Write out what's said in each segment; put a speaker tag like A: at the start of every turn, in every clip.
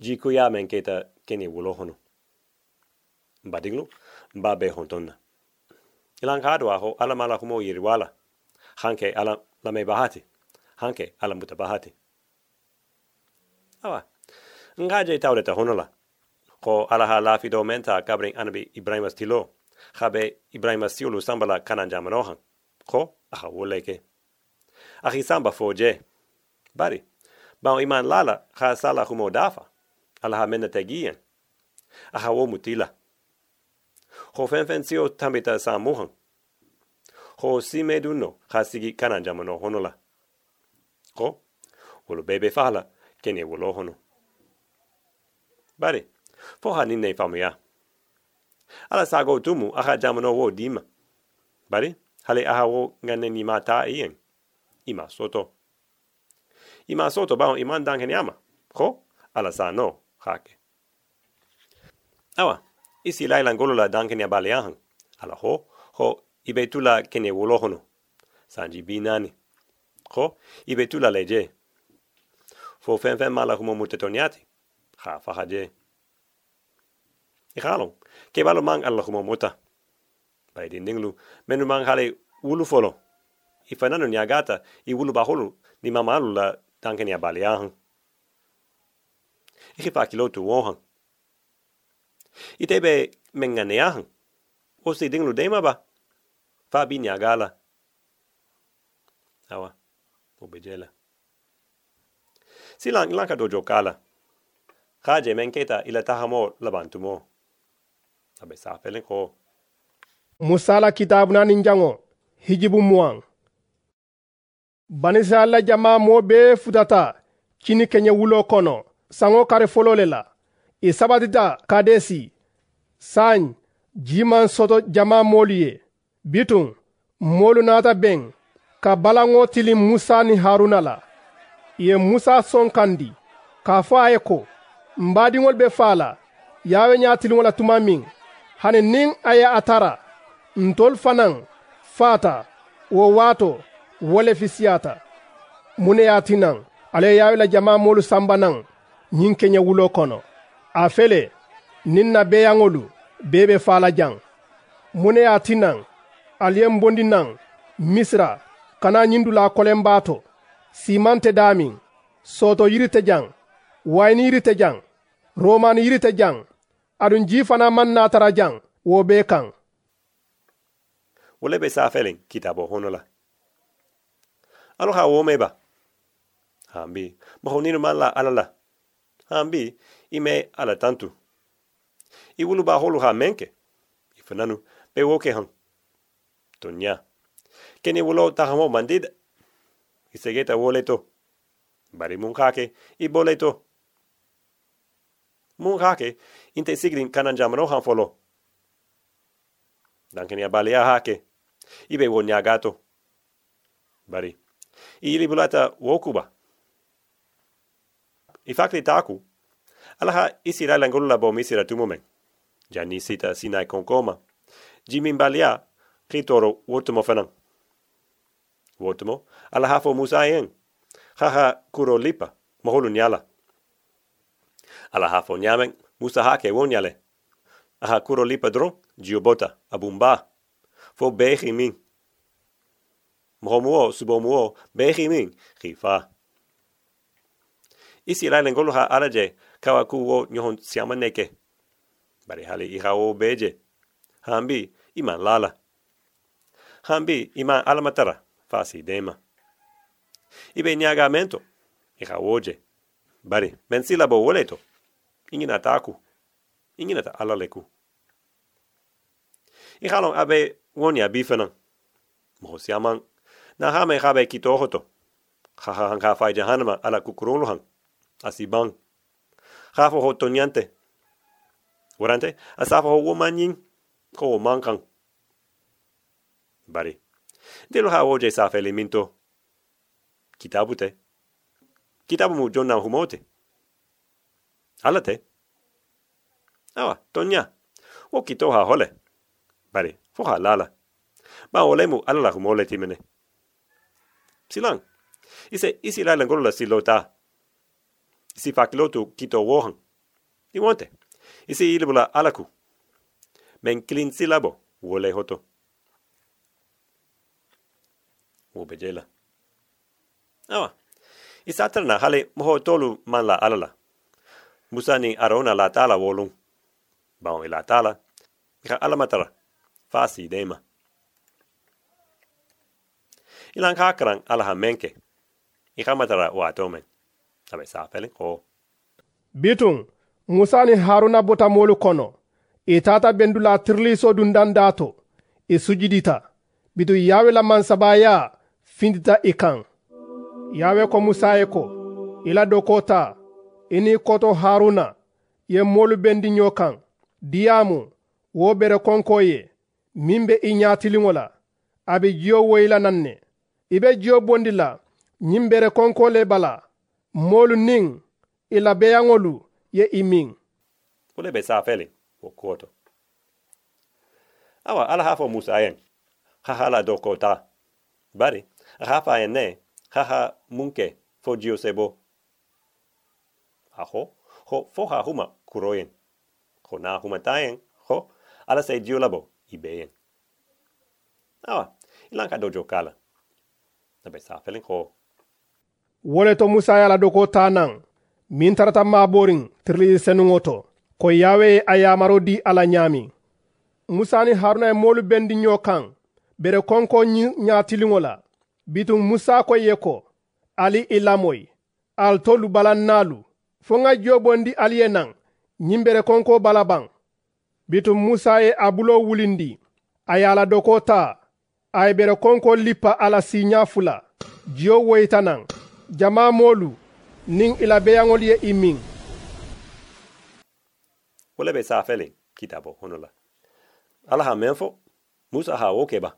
A: jikuya men keta keni wulo hono badiglu ba be hontonna ilan kadu aho ala mala humo yiriwala hanke ala la me bahati. Hanke ala muta bahati. Awa tawde ta honola. Ko ala ha la fido menta kabring anabi ibrahim stilo. Khabe ibrahim stilo sambala kanan jamanohan ko aha woleke ahi samba foje bari ba iman lala kha sala humo dafa ala ha mena tagiyen a ha wo mutila ho fenfensio tambita sa muhan. ho si me dunno khasigi kananjama no honola ko wolo bebe fala kene wolo hono. Bari fo ha ninne famuya ala sago tumu aha jama no wo dima bari hale aha wo ngane ni mata iyen ima soto. Ima soto ba iman dangen yama ko ala sa no. Hake. Awa isi lai langolo la danken ya baleahan ala ho ho ibe tula kene wolo hono sanji binani ko ibe tula leje fo fen fen mala humo mutetoniati ha fa haje Ikhalong, ke balo mang alla humo muta. Bai di ninglu, menu mang hale ulu folo. I fanano ni agata, i ulu bahulu, ni mamalu la tanke ni abaliahan. Iki pa kilotu wohan. I tebe menganeahan. O si dinglu dema ba? Fa bi ni agala. Awa, ubejela. Silang lanka dojo kala. Kaje menketa ila tahamo labantumo. Abe sa pelen ko.
B: musala kitabu nin jango hijibu muwan banisala jama moo futata kini kenye wulo kono sango kare folo le la i sabatita kadesi sañ jiman soto jama moolu ye bitun moolu naata ben ka balaŋo tili musa ni haruna la. I ye musa sonkandi k'a fo a ye ko nbaadiŋolu be faa la. Yawe ɲa tiliŋo la tuma min hani niŋ a ye a tara ntolu fanaŋ faata wo waato wo le fisiyata mune ye a tinaŋ ale ye yawe la jama moolu samba naŋ ñiŋ keñe wulo kono. A fele niŋ na beyaŋolu bee be faala jaŋ. Mune ye a tinaŋ ali ye bondi naŋ misira kana ñiŋ dula kolen baato. Siimaŋ te daamiŋ sooto yiri te jaŋ wayini yiri te jaŋ romani yiri te jaŋ aduŋ jii fana maŋ naatara jaŋ wo bee kaŋ.
A: Wole be sa felen kitabo hono la. Alo ha wo meba hambi moho ninu man la ala la. Hambi ime ala tantu. I wulu ba holu ha menke. I fananu be woke han tonya. Keni wulo tahamo mandida i segeta wole to. Bari mun hake i bole to. Mun hake inte sigrin kanan jamano han folo. Dankeni balia hake. Ibe wo nyagato bari ili bulata wokuba ifakli taku alaha isira langolula bo misira tumumen jani sita sinai konkoma. Jimin balia kitoro wotumo fanan wotumo alaha fo musayen haha kuro lipa moholu nyala. Alaha fo nyamen musa hake wonyale aha kuro lipa dron jiobota abumba. Fo behi min. Mohomuo subomuo behi min khifa isilainen golluha alaje kawa kuwo nyohon siamaneke. Bari hali ihawo beje. Hambi ima lala. Hambi ima alamatara fasi dema. Ibe nyagamento ihawoje bari men silabo woleto. Ingina taku. Ingina ta alaleku. Ihalon abe wonya bifenan mo siaman na hame habe kitohoto. Ha ha ha fa jahanama ala kukuruluhan asibang. Jafo ho toñante. Warante, asafo ho womanyin, ko mankan. Bari. De lo hawo je safe elemento. Kitabute. Kitabu mu jonna humote. Alate. Awa, toña. O kito ha hole. Bari, foha lala. Ma olemu alala humole timene. Silang. Ise isilailan kolla silota. Silo ta. Si fakilotu kito wohan. Di wonte, isi ilibula alaku. Men kilin silabo, wole hoto. Ube jela. Awa, isatrana hale moho tolu man la alala. Musa ni arona la tala wolung. Baon ila tala. Ika alamatara. Fasi dema. Ilang hakaran alaha menke. Ika matara wa atomen. Sabe sa ko.
B: bitun musa ni haruna bota molu kono. E tata bendula tirliso dundan dato. E sujidita bitu yawe la mansabaya findita i kan yawe ko musa ye ko ila dokota. Ini koto haruna. Ye molu bendi ɲo kan wo bere konko ye min be i ɲatiliŋo la a be jiyo woyila nan ne i be jiyo bondi la ɲin bere konko le bala molu niŋ i labeyaŋolu ye i miŋ
A: Wole be sa fele wo koto. Awa ala hafo Musa yen. Haha la dokota. Bari, hafa yen ne. Haha munke fo jio sebo. Aho, ho fo ha huma kuroyen. Ho na huma tayen. Ho, ala se jio labo ibeyen. Awa, ilanka dojo kala. Nabe sa fele ho.
B: Wo le to musa ye a la doko taa naŋ min tarata maabooriŋ tirili senuŋo to ko yawe ye a yamaro di la ɲaami musa ni haruna ye moolu bendi ɲo kaŋ bere konko ɲaatiliŋo la bituŋ musa ko ye ko ali i lamoyi al tolu balannaalu fo ŋa jiyo bondi ali ye naŋ ɲiŋ bere konko balabaŋ bituŋ musa ye a bulo wulindi. A ye a la doko taa a ye bere konko lippa la siiɲa fula. Jiyo woyita naŋ jama moolu niŋ i la beyaŋolu ye i miŋ
A: Wole be sa fele kitabo hono la. Ala ha menfo. Musa ha woke ba.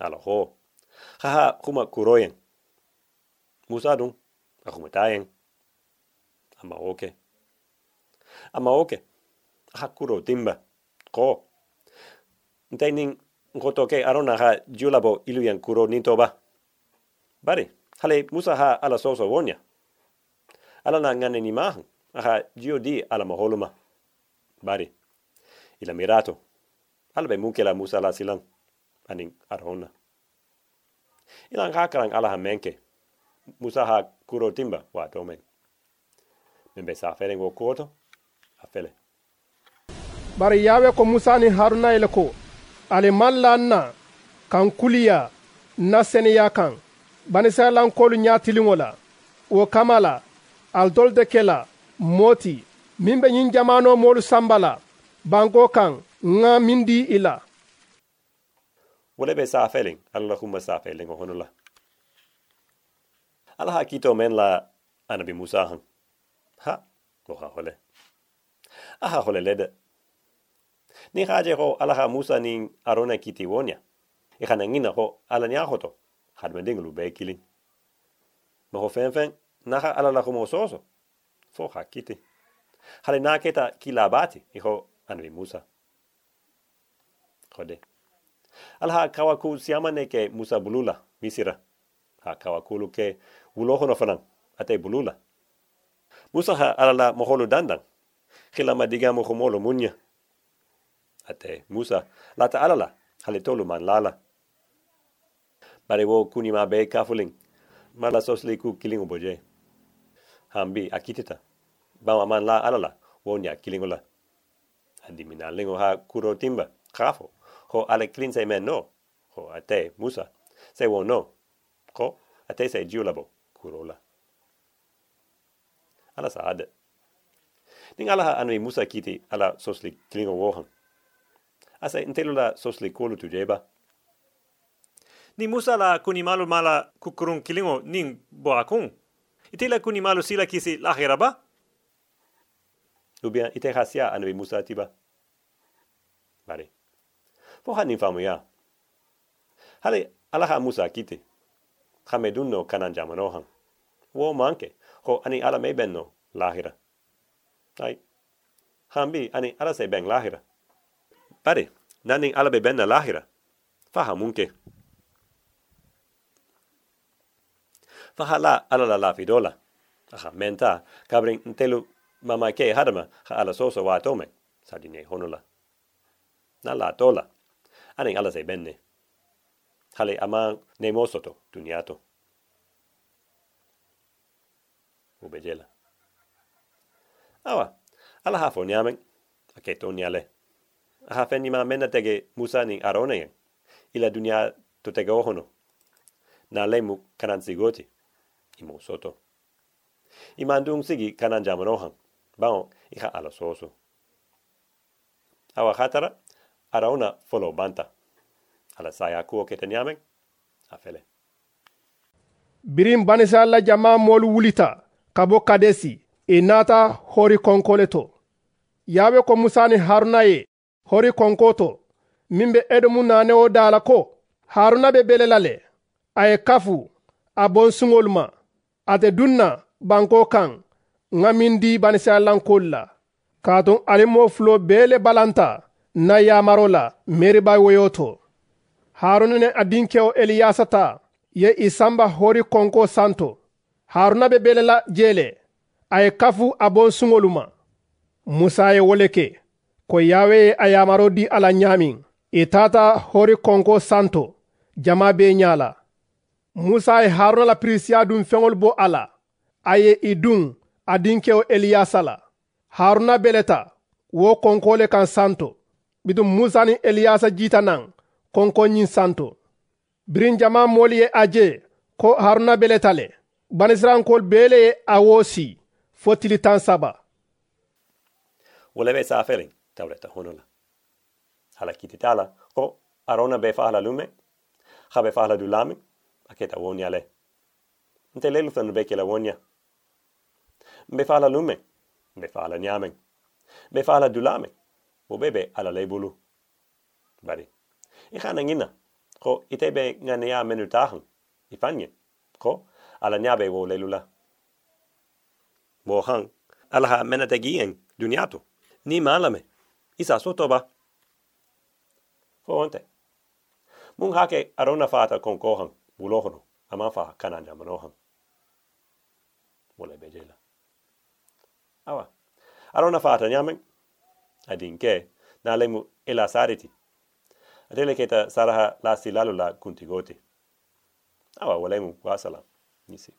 A: Ala ho. Haha kuma kuroyen. Musa dun. Akuma tayen. Ama oke. Ama oke. Ha kuro timba. Ko. Ntai ning ngoto ke arona ha julabo iluyan kuro ninto ba. Hale Musa ha ala soso wonya. Ala na ngane ni mahan. Aha di ala maholuma. Bari. Ila mirato. Ala be mukela Musa la silang. ani arona. ila hakaran ala ha menke. Musa ha kuro timba wa tomen. Membe sa fele ngo koto. Afele. fele.
B: bari yawe ko musa ni haruna ye le ko ali man la n na kan kuliya na seniya kan banisayalankolu ɲatiliŋo la wo kama la ali dolu de ke la mooti miŋ be ɲiŋ jamano moolu samba la banko kaŋ ŋa miŋ di i la
A: wo le be saafeliŋ alla la saafeliŋo hono la ala ha kito men la anabi musa haŋ ha wo ha hole a ha hole le de niŋ haaje ho ala ha musa niŋ arona kiti wo nya i hana ŋina ho ala nya hoto Had men dinglu be kilin. No ho fen fen na ha ala la kuma soso. Fo ha kiti. Hale na keta kilabati. I ho anabi Musa. Hode. Ala ha kawaku siamane ke Musa bulula misira. Ha kawakulu ke wulohono fanan ate bulula. Musa ha ala la moholo dandan. Khila madiga mo khomolo munya. Ate Musa lata ala la hale tolu man lala. Bare wo kuni ma be kafuling. Mala sosli ku kilingo boje. Hambi akitita. Bawa man la ala la wonya kilingo la. Andi minalingo ha kuro timba. Kafo. Ho ale klin se men no. Ho ate Musa. Se wo no. Ko ate se jiulabo kurola. Ala sa ade. Ning ala ha anui Musa kiti ala sosli klingo wohan. Asa intelu la sosli kolu tu jeba.
C: Ni Musa la kuni malu mala kukurun kilingo ning bo akun. Ite la kuni malu sila kisi lahira ba?
A: Lubian ite hasia anui Musa tiba. Bari. Fo hanin famu ya. Hale ala ha Musa kiti. Hame dunno kanan jamanohan. Wo manke. Ho ani ala me benno lahira. Ai. Hambi ani ala se ben lahira. Bari. Nanin ala be benna lahira. Faha munke. Faha la ala la lafidola. Aha menta kabrin ntelu mama ke hadama ha ala soso wa tome. Sadine honula na la tola. Aning ala se benne. Hale ama ne mosoto duniato ubejela awa ala hafo niamen aketo niale aha fenni ma menna tege musa ni arone ila dunia to tege ohono na lemu kanan sigoti imo soto. Imandung sigi kanan jamanohan bao iha ala soso. Awa hatara arauna folo banta. Ala saya kuo keteniamen afele.
B: Birin banisa la jama molu wulita ka bo kadesi inata nata hori konkole to yawe ko musa ni haruna ye hori konko to min be edomu nane o dala ko haruna be belela le a ye kafu a bonsuŋolu ma ate dunna banko kan ŋa min di banisiyalankol la. Kaatun alimo fulo bele balanta na yamaro la meriba woyo to haruna ne a dinkewo eliyasata ye isamba hori konko santo. Haruna be belela jele a ye kafu a bon ma musa ye wo le ke ko yawe ye a yamaro di ala ɲamin i taata hori konko santo jama be ɲala musa ye haruna la pirisiya dun feŋolu bo a la a ye i dun a dinkewo eliyasa la haruna beleta wo konko le kan santo. Bitum musa ni eliyasa jita nan konko ɲin santo. Birin jama moolu ye a je ko haruna beleta le. Banisirankolu beele ye a wo si fo tili tan saba.
A: Wala be sa feeling tawreta honola. Hala kititala ko arona be fahla lume ha be fahla du dulame aketa wonya le. Nte lelu fenu be kela wonya. Be fa hala lume be fa hala nyame be fa hala dulame bo bebe ala lebulu bari i khana ngina ko ite be ngane ya menu tahan i fanye ko ala nyabe wo lelula bo hang ala ha menata gien duniato ni malame isa soto ba. Fonte mun hake arona fata kon kohan bulohono ama fa kananja manohan wala awa arona fata nyamen adin ke na lemu ila sariti keta saraha la silalu la kuntigoti awa wala mu wasala nisi